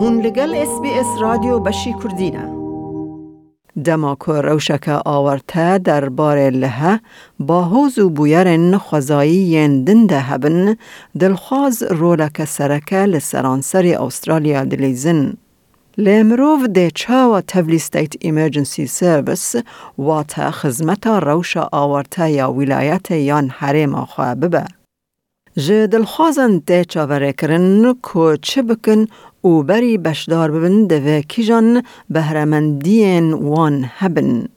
هون اس SسBS رادیۆ بەشی کوردینە. روشک آورته در بار لەهە با حوز و بویارێن نەخوازایی هبن دندە هەبن دڵخواز ڕۆلەکە سەرەکە لە سەرانسەری ئوسترالیا دلیزن. لێ تولی ستیت ایمرجنسی ئیمرجنسی و تا خزمت روش آورته یا ولایت یان حریم خوا ببه. جه دلخوازن ده چاوره کرن که چه بکن او بری بشدار ببن دوه کیجان بهرمندین وان هبن.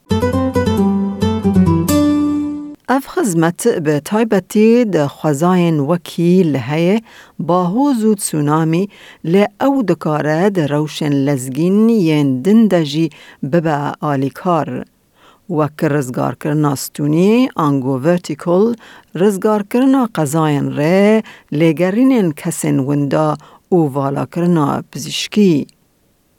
اف خزمت به تایبتی ده خوزاین وکی لحیه با هوزو تسونامی لی او دکاره ده روشن لزگین ین دندجی ببا آلیکار. وک رزگار کرنا ستونی آنگو ورتیکل رزگار کرنا قضاین ره لگرین کسین وندا او والا کرنا پزشکی.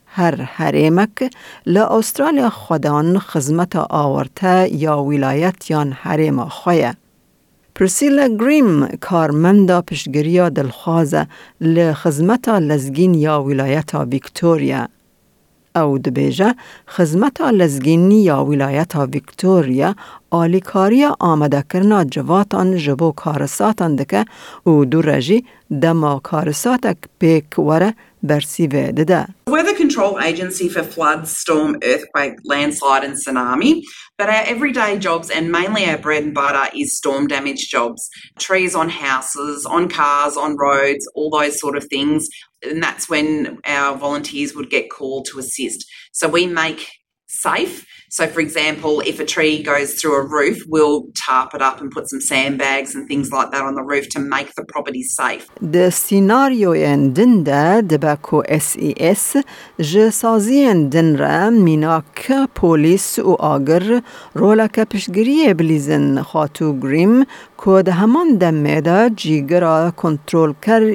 هر حریمک ل استرالیا خودان خدمت آورته یا ولایت یان حریم خویه. پرسیلا گریم کارمندا پشگریا دلخوازه ل خدمت لزگین یا ولایت ویکتوریا. او دبیجه خدمت لزگینی یا ولایت ویکتوریا آلیکاری آمده کرنا جواتان جبو کارساتان دکه او دو رجی دما کارساتک پیک وره We're the control agency for flood, storm, earthquake, landslide, and tsunami. But our everyday jobs and mainly our bread and butter is storm damage jobs trees on houses, on cars, on roads, all those sort of things. And that's when our volunteers would get called to assist. So we make safe so, for example, if a tree goes through a roof, we'll tarp it up and put some sandbags and things like that on the roof to make the property safe. The scenario in dinda debako SES ji saziyen dinra minak polis u agir rolaka pişgiriye bilizin hatu grim ku da heman demê de cîgira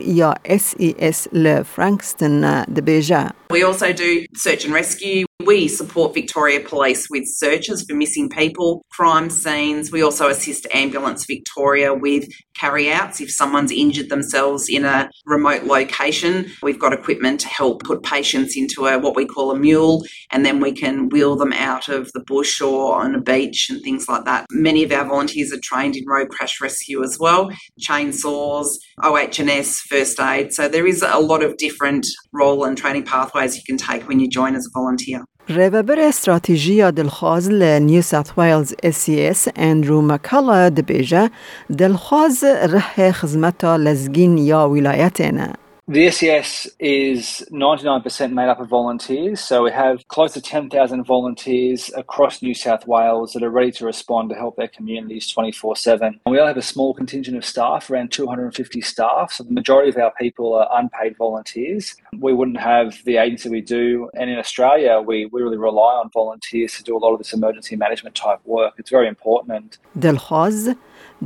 ya SES le Frankston debeja. We also do search and rescue. We support Victoria Police with searches for missing people, crime scenes. We also assist Ambulance Victoria with carry outs if someone's injured themselves in a remote location. We've got equipment to help put patients into a what we call a mule and then we can wheel them out of the bush or on a beach and things like that. Many of our volunteers are trained in road crash rescue as well, chainsaws, OHS, first aid. So there is a lot of different role and training pathways you can take when you join as a volunteer. ریوبر استراتیجی دلخواز نیو ساوت ویلز اس اندرو مکالا دبیجه دلخواز ره خدمت لزگین یا ولایتینه. The SES is 99% made up of volunteers. So we have close to 10,000 volunteers across New South Wales that are ready to respond to help their communities 24 7. We only have a small contingent of staff, around 250 staff. So the majority of our people are unpaid volunteers. We wouldn't have the agency we do. And in Australia, we, we really rely on volunteers to do a lot of this emergency management type work. It's very important.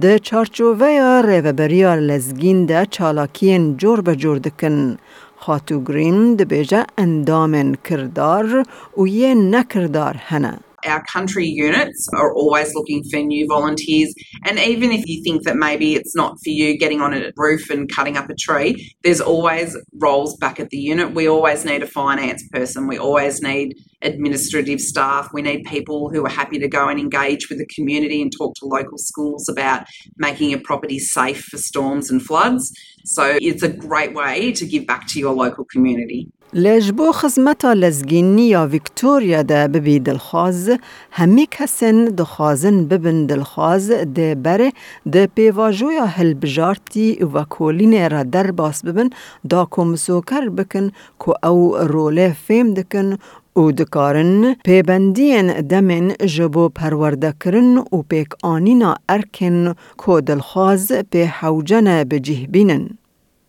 ده چارچووه ریوبریا لزگین ده چالاکین جور به جور دکن خاتو گرین ده بیجه اندامن کردار و یه نکردار هنه. our country units are always looking for new volunteers. And even if you think that maybe it's not for you getting on a roof and cutting up a tree, there's always roles back at the unit. We always need a finance person, we always need administrative staff, we need people who are happy to go and engage with the community and talk to local schools about making a property safe for storms and floods. So it's a great way to give back to your local community. لجبو خزمتا لزگینی یا ویکتوریا ده ببی دلخواز همی کسن دخوازن ببن دلخواز ده بره ده پیواجویا هل بجارتی و کولین را در باس ببن دا کمسوکر بکن که او روله فیم دکن او دکارن پیبندین دمن جبو پرورده کرن و پیک آنینا ارکن که دلخواز به حوجن بجیه بینن.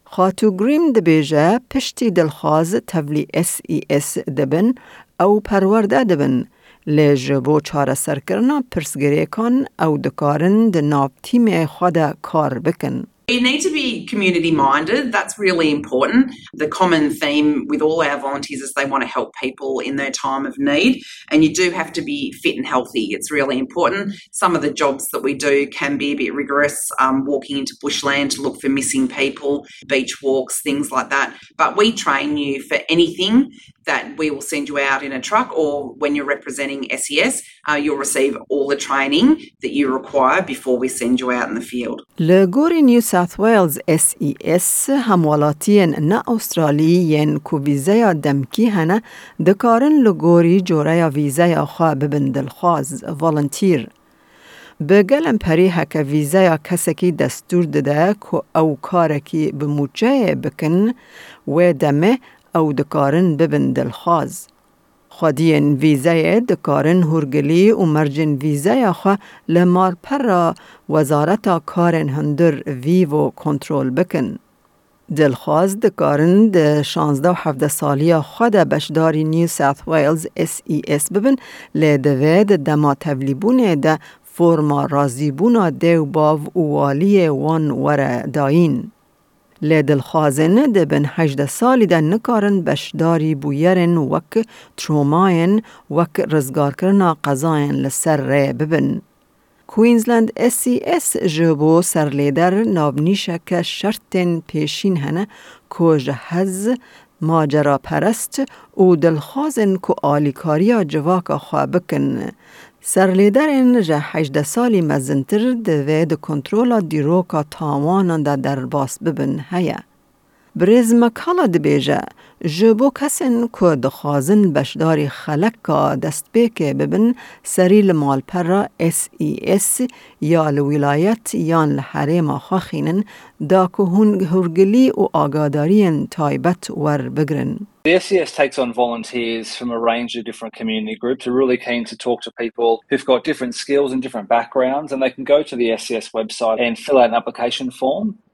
خاتو گریم دبیجه پشتی دلخواز تولی اس ای اس دبن او پرورده دبن لیج بو چاره سرکرنا پرسگری کن او دکارن د ناب تیم خود کار بکن. You need to be community minded. That's really important. The common theme with all our volunteers is they want to help people in their time of need. And you do have to be fit and healthy. It's really important. Some of the jobs that we do can be a bit rigorous, um, walking into bushland to look for missing people, beach walks, things like that. But we train you for anything that we will send you out in a truck or when you're representing SES, uh, you'll receive all the training that you require before we send you out in the field. لگوری نیو ساوت ویلز SES هموالاتین نه استرالی ین کو ویزا دمکی هنه دکارن لگوری جوره ویزا خواه ببن دلخواز والنتیر. به گلم پری هک ویزا کسکی دستور داده که او کارکی بموچه بکن و دمه ئەو dikarin bibin dilxwaz. Xwediyên vîzeyê dikarin hûrgilî û mercên vîzeya xwe li malpera Wezareta Karên Hundir Vîvo kontrol bikin. Dilxwaz dikarin di 16 saliya xwe de beşdarî New South Wales SES bibin lê divê di dema tevlîbûnê de forma razîbûna dewbav û waliyê wan were dayîn. لدلخوازن ده بن هجده سالی ده نکارن بشداری بویرن وک تروماین وک رزگار کرنا قضاین لسر ره ببن. کوینزلند اسی اس جبو سرلیدر نابنیشک شرطن پیشین هنه که جهز ماجرا پرست و دلخوازن که آلیکاریا جواکا خواه بکن سرلیدرین جه هجده سالی مزنتر دوی ده کنترولا دیروکا تاوانان در باس ببن هیا. بریز مکالا دبیجه جبو کسین که دخوازن بشداری خلق کا دست بیکه ببن سری لمال پر اس ای اس یا لولایت یا لحریم خاخینن دا که هون هرگلی و آگادارین تایبت ور بگرن. The SES takes on volunteers from a range of different community groups. We're really keen to talk to people who've got different skills and different backgrounds, and they can go to the SES website and fill out an application form.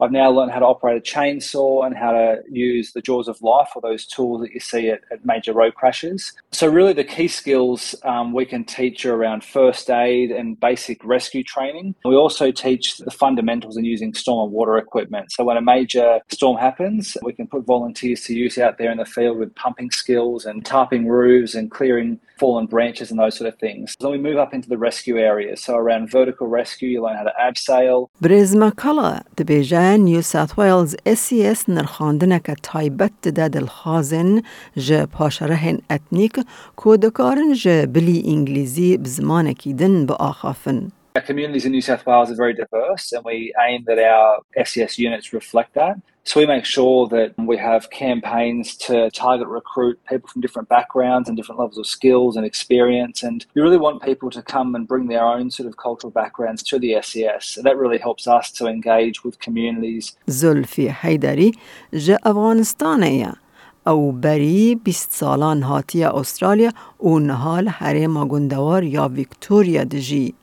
I've now learned how to operate a chainsaw and how to use the jaws of life or those tools that you see at, at major road crashes. So, really, the key skills um, we can teach are around first aid and basic rescue training. We also teach the fundamentals in using storm and water equipment. So, when a major storm happens, we can put volunteers to use out there in the field with pumping skills and tarping roofs and clearing fallen branches and those sort of things. Then we move up into the rescue areas. So, around vertical rescue, you learn how to abseil. برزما کلا دبیجه نیو ساوت ویلز اسی اس نرخاندنک تایبت ده دلخازن جه پاشرهن اتنیک کودکارن جه بلی انگلیزی بزمان کیدن با آخافن. Our communities in New South Wales are very diverse, and we aim that our SES units reflect that. So we make sure that we have campaigns to target recruit people from different backgrounds and different levels of skills and experience. And we really want people to come and bring their own sort of cultural backgrounds to the SES. And that really helps us to engage with communities. زلفی حیدری جه افغانستانه او بری 20 سالان هاتی استرالیا و نهال حریم گندوار یا ویکتوریا دجی.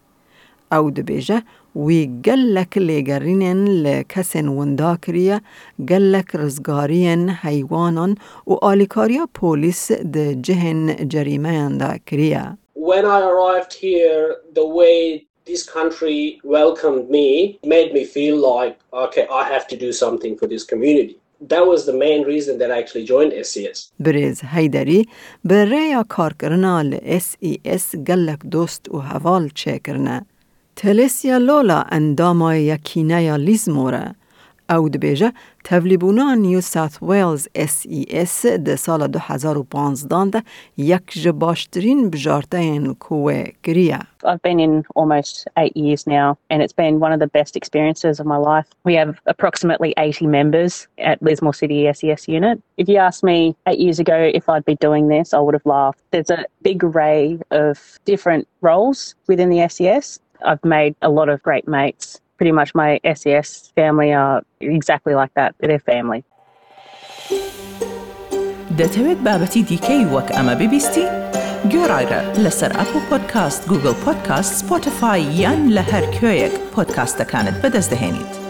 او دبیجه وی گلک لگرینن لکسن وندا کریه گلک رزگارین حیوانان و آلیکاریا پولیس ده جهن جریمه دا کریه. When I arrived here, the way this country welcomed me made me feel like, okay, I have to do something for this community. That was the main reason that I actually joined SCS. بریز حیدری به ریا کار کرنا ل SES گلک دوست و حوال چه کرنه. تلسیا لولا انداما یکینه یا لیزموره. او دبیجه تولیبونا نیو ساوت ویلز اس ای اس ده سال 2015 ده یک جباشترین بجارته این کوه گریه. I've been in almost eight years now, and it's been one of the best experiences of my life. We have approximately 80 members at Lismore City SES unit. If you asked me eight years ago if I'd be doing this, I would have laughed. There's a big array of different roles within the SES. I've made a lot of great mates. Pretty much my SES family are exactly like that. They're family. دەتەوێت بابەتی دیکەی وەک ئەمە ببیستی؟ گۆڕایرە لەسەر ئەپ و پۆدکاست گوگل پۆدکاست سپۆتفاای یان لە هەر کوێیەک پۆدکاستەکانت بەدەستدەێنیت.